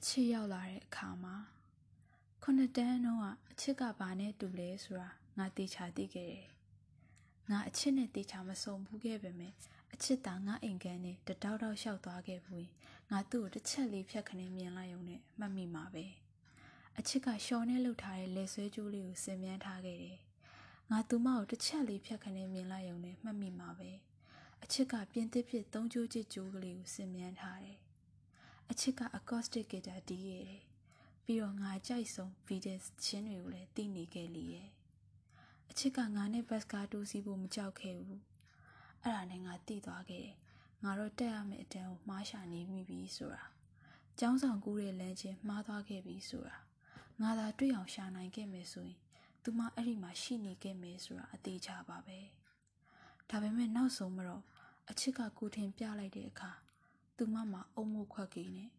အချစ်ရောက်လာတဲ့အခါမှာခုနှစ်တန်းတော့အချစ်ကဘာနဲ့တူလဲဆိုတာငါတေချာသိခဲ့တယ်။ငါအချစ်နဲ့တေချာမစုံဘူးခဲ့ပေမဲ့အချစ်သာငါအိမ်ကန်နဲ့တတောက်တောက်လျှောက်သွားခဲ့ဘူး။ငါသူ့ကိုတစ်ချက်လေးဖြတ်ခနဲ့မြင်လိုက်ုံနဲ့မှတ်မိမှာပဲ။အချစ်ကရှော်နဲ့လှုပ်ထားတဲ့လက်ဆွဲကြိုးလေးကိုစင်မြန်းထားခဲ့တယ်။ငါသူမကိုတစ်ချက်လေးဖြတ်ခနဲ့မြင်လိုက်ုံနဲ့မှတ်မိမှာပဲ။အချစ်ကပြင်းသစ်ဖြစ်သုံးကြိုးချစ်ကြိုးကလေးကိုစင်မြန်းထားတယ် အချစ်က acoustic guitar တီးခဲ့တယ်။ပြီးတော့ငါကြိုက်ဆုံး Beatles ချင်းတွေကိုလည်းတီးနေခဲ့လေရဲ့။အချစ်ကငါနဲ့ဘတ်စကားတိုးစီးဖို့မကြောက်ခဲ့ဘူး။အဲ့ဒါနဲ့ငါတီးသွားခဲ့တယ်။ငါတော့တက်ရမယ့်အတန်းကိုမှားရှာနေမိပြီဆိုတာ။ကျောင်းဆောင်ကူးတဲ့လမ်းချင်းမှားသွားခဲ့ပြီဆိုတာ။ငါသာတွေ့အောင်ရှာနိုင်ခဲ့မယ်ဆိုရင်သူမအဲ့ဒီမှာရှိနေခဲ့မယ်ဆိုတာအသေးချပါပဲ။ဒါပေမဲ့နောက်ဆုံးမတော့အချစ်ကကိုထင်ပြလိုက်တဲ့အခါ သူမမှာအုံမို့ခွက်ကြီးနဲ့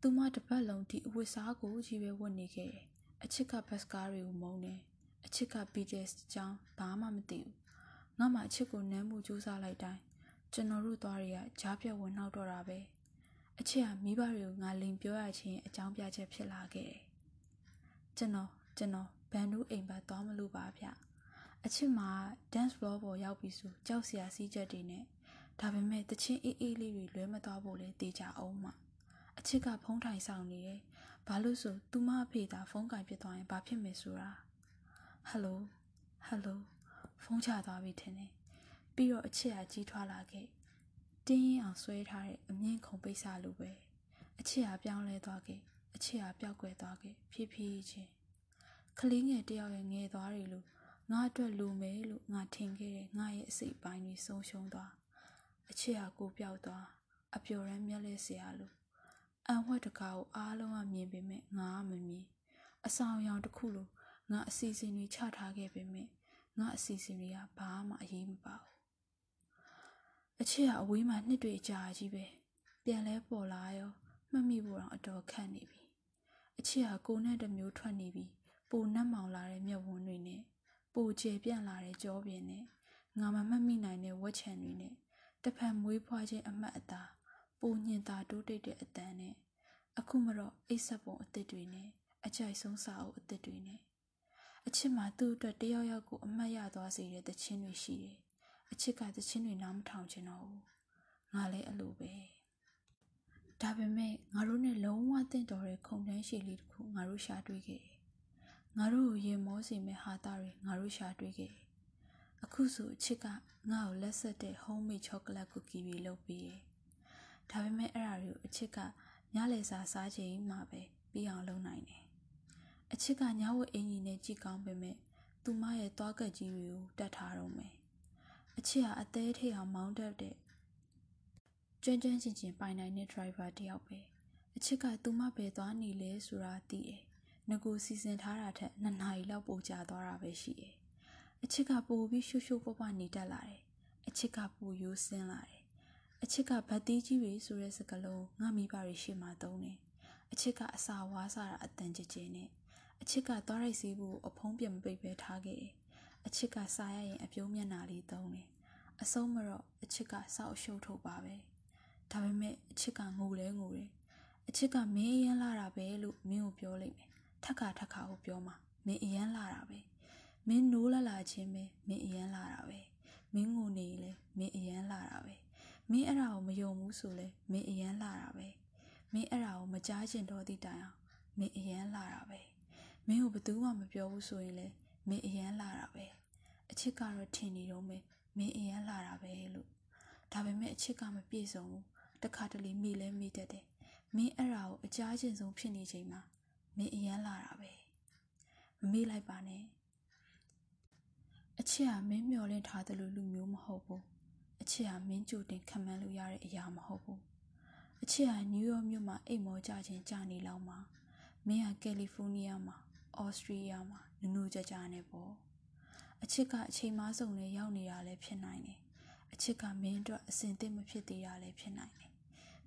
သူမတစ်ပတ်လုံးဒီအဝတ်စားကိုကြီးပဲဝတ်နေခဲ့တယ်အချစ်ကဘတ်စကားတွေကိုမုန်းတယ်အချစ်က BTS အကြောင်းဘာမှမသိဘူးငါမှအချစ်ကိုနမ်းမှုစူးစမ်းလိုက်တိုင်းကျွန်တော်တို့သွားတွေကကြားပြတ်ဝင်နှောက်တော့တာပဲအချစ်ကမိဘတွေကိုငါလိန်ပြောရချင်းအကြောင်းပြချက်ဖြစ်လာခဲ့တယ်ကျွန်တော်ကျွန်တော်ဘန်ဒူးအိမ်ဘက်သွားမလို့ပါဗျအချစ်မှာ dance floor ပေါ်ရောက်ပြီဆိုကြောက်စရာစီးချက်တွေနဲ့ ဒါပေမဲ့တချင်းအေးအေးလေးတွေလွဲမသွားဖို့လဲတေချာအောင်မှာအချစ်ကဖုံးထိုင်ဆောင်နေတယ်ဘာလို့ဆိုသူမအဖေသာဖုံးကင်ပြစ်သွားရင်ဘာဖြစ်မယ်ဆိုတာဟယ်လိုဟယ်လိုဖုံးချသွားပြီထင်တယ်ပြီးတော့အချစ်ကကြီးထွားလာခဲ့တင်းရင်အောင်ဆွဲထားတဲ့အမြင့်ခုံပိတ်စာလိုပဲအချစ်ကပြောင်းလဲသွားခဲ့အချစ်ကပျောက်ကွယ်သွားခဲ့ဖြည်းဖြည်းချင်းကလေးငယ်တယောက်ရဲ့ငယ်သွားတယ်လို့ငါအတွက်လူမယ်လို့ငါထင်ခဲ့တဲ့ငါရဲ့အစိတ်ပိုင်းတွေဆုံးရှုံးသွား အချစ်ဟာကိုပြောက်သွားအပျော်ရမ်းမျက်လဲစရာလို့အံဝတ်တကားကိုအားလုံးကမြင်ပေမဲ့ငါကမမြင်အဆောင်ရောင်တစ်ခုလိုငါအစီအစဉ်တွေချထားခဲ့ပေမဲ့ငါအစီအစဉ်တွေကဘာမှအရေးမပါဘူးအချစ်ဟာအဝေးမှာနှစ်တွေကြာကြီးပဲပြန်လဲပေါ်လာရောမှတ်မိဖို့တော့အတော်ခက်နေပြီအချစ်ဟာကိုနဲ့တမျိုးထွက်နေပြီပိုနှက်မောင်လာတဲ့မျက်ဝန်းတွေနဲ့ပိုကျပြန့်လာတဲ့ကြောပြင်နဲ့ငါမမှတ်မိနိုင်တဲ့ဝက်ချံတွေနဲ့ တစ်ဖက်မွေးဖွားခြင်းအမှတ်အသားပူညင်သာတိုးတိတ်တဲ့အတန်နဲ့အခုမတော့အိတ်ဆက်ပုံအစ်စ်တွေနဲ့အကြိုက်ဆုံးစာအုပ်အစ်စ်တွေနဲ့အချစ်မှာသူ့အတွက်တယောက်ယောက်ကိုအမှတ်ရသွားစေတဲ့တခြင်းတွေရှိတယ်။အချစ်ကတခြင်းတွေနားမထောင်ချင်တော့ဘူး။ငါလည်းအလိုပဲ။ဒါပေမဲ့ငါတို့နဲ့လုံးဝတင့်တော်တဲ့ခုံတန်းရှိလေးတစ်ခုငါတို့ရှာတွေ့ခဲ့တယ်။ငါတို့ကိုရင်မောစေမဲ့ဟာတာတွေငါတို့ရှာတွေ့ခဲ့တယ်။ အခုဆိုအချစ်ကငါ့ကိုလက်ဆက်တဲ့ homemade chocolate cookie တွေလုပ်ပေးတယ်။ဒါပေမဲ့အဲ့ဒါတွေကိုအချစ်ကညလေစာစားချိန်မှပဲပြီးအောင်လုပ်နိုင်တယ်။အချစ်ကညဝတ်အင်ကြီးနဲ့ကြည့်ကောင်းပေမဲ့သူမရဲ့သွားကက်ကြီးတွေကိုတတ်ထားတော့မယ်။အချစ်ဟာအသေးထိအောင်မောင်းတတ်တဲ့ကျွမ်းကျွမ်းကျင်ကျင်ပိုင်နိုင်တဲ့ driver တယောက်ပဲ။အချစ်ကသူမပဲသွားနေလဲဆိုတာသိတယ်။ငကိုစီစဉ်ထားတာထက်နှစ်နာရီလောက်ပိုကြာသွားတာပဲရှိတယ်။ အချစ်ကပိုပြီးရှုပ်ရှုပ်ပွားပွားနေတတ်လာတယ်။အချစ်ကပိုရိုးစင်းလာတယ်။အချစ်ကဗတ်တီးကြီးတွေဆိုတဲ့စကားလုံးငါမိဘတွေရှေ့မှာသုံးတယ်။အချစ်ကအစာဝါးစားတာအတန်ကြကြနဲ့အချစ်ကသွားရိုက်စီးဖို့အဖုံးပြမပိတ်ပဲထားခဲ့တယ်။အချစ်ကစားရရင်အပြုံးမျက်နှာလေးသုံးတယ်။အဆုံးမတော့အချစ်ကစောက်ရှုပ်ထုတ်ပါပဲ။ဒါပေမဲ့အချစ်ကငိုလဲငိုတယ်။အချစ်ကမင်းအရန်လာတာပဲလို့မင်းကိုပြောလိုက်မယ်။ထက်ခါထက်ခါကိုပြောမှာမင်းအရန်လာတာပဲ။ မင်းနိုးလာလာချင်းပဲမင်းအရန်လာတာပဲ။မင်းငိုနေလေမင်းအရန်လာတာပဲ။မင်းအဲ့ဒါကိုမယုံဘူးဆိုလဲမင်းအရန်လာတာပဲ။မင်းအဲ့ဒါကိုမကြားချင်တော့သည့်တိုင်အောင်မင်းအရန်လာတာပဲ။မင်းကိုဘယ်သူမှမပြောဘူးဆိုရင်လေမင်းအရန်လာတာပဲအချစ်ကတော့ထင်နေတော့မယ်မင်းအရန်လာတာပဲလို့ဒါပေမဲ့အချစ်ကမပြည့်စုံဘူးတခါတလေမိလဲမိတတ်တယ်မင်းအဲ့ဒါကိုအကြားကျင်ဆုံးဖြစ်နေချိန်မှာမင်းအရန်လာတာပဲမမေ့လိုက်ပါနဲ့ အချစ်ကမင်းမျောလင့်ထားတယ်လို့လူမျိုးမဟုတ်ဘူးအချစ်ကမင်းကြိုတင်ခံမှန်းလို့ရတဲ့အရာမဟုတ်ဘူးအချစ်ကနယူးယောက်မြို့မှာအိမ်မောကြခြင်းကြာနေလောက်မှာမင်းကကယ်လီဖိုးနီးယားမှာဩစတြေးလျမှာနူးနူးကြကြနဲ့ပေါ့အချစ်ကအချိန်မဆုံးနဲ့ရောက်နေတာလည်းဖြစ်နိုင်တယ်အချစ်ကမင်းအတွက်အစင်သစ်မဖြစ်သေးတာလည်းဖြစ်နိုင်တယ်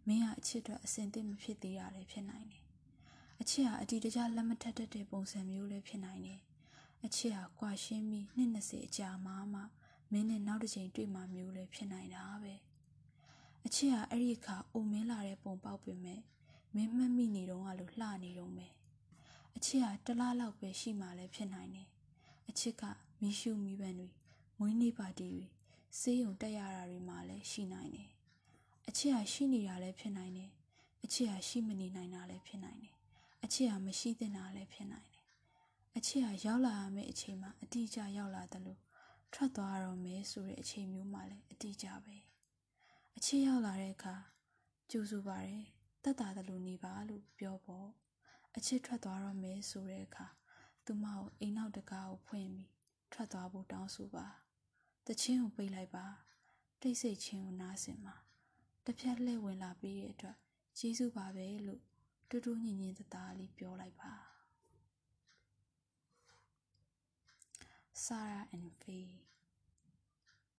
မင်းကအချစ်အတွက်အစင်သစ်မဖြစ်သေးတာလည်းဖြစ်နိုင်တယ်အချစ်ဟာအတီတကျလက်မထက်တတ်တဲ့ပုံစံမျိုးလည်းဖြစ်နိုင်တယ် အချစ်ဟာကွာရှင်းပြီးနှစ်20အကြာမှမှမင်းနဲ့နောက်တစ်ချိန်တွေ့မှမျိုးလည်းဖြစ်နိုင်တာပဲအချစ်ဟာအဲ့ဒီအခါအိုမင်းလာတဲ့ပုံပေါက်ပေမဲ့မင်းမှတ်မိနေတော့ကလို့လှနေတော့မယ်အချစ်ဟာတလားလောက်ပဲရှိမှလည်းဖြစ်နိုင်တယ်အချစ်ကမီးရှူမီးပန်းတွေမွေးနေ့ပါတီတွေစေးရုံတက်ရတာတွေမှလည်းရှိနိုင်တယ်အချစ်ဟာရှိနေတာလည်းဖြစ်နိုင်တယ်အချစ်ဟာရှိမနေနိုင်တာလည်းဖြစ်နိုင်တယ်အချစ်ဟာမရှိသင့်တာလည်းဖြစ်နိုင်တယ် အချစ်ဟာရောက်လာရမယ့်အချိန်မှာအတိအကျရောက်လာတယ်လို့ထွက်သွားတော့မယ်ဆိုတဲ့အချိန်မျိုးမှလည်းအတိအကျပဲအချစ်ရောက်လာတဲ့အခါကြိုးဆိုပါတယ်တက်တာတယ်လို့နေပါလို့ပြောပေါ့အချစ်ထွက်သွားတော့မယ်ဆိုတဲ့အခါသူမကိုအိမ်နောက်တကားကိုဖွင့်ပြီးထွက်သွားဖို့တောင်းဆိုပါတချင်းကိုပိတ်လိုက်ပါတိတ်ဆိတ်ချင်းကိုနားဆင်ပါတစ်ဖြတ်လှည့်ဝင်လာပြီးတဲ့အတွက်ကျေးဇူးပါပဲလို့တူတူညင်ညင်တသားလေးပြောလိုက်ပါ Sarah and Faye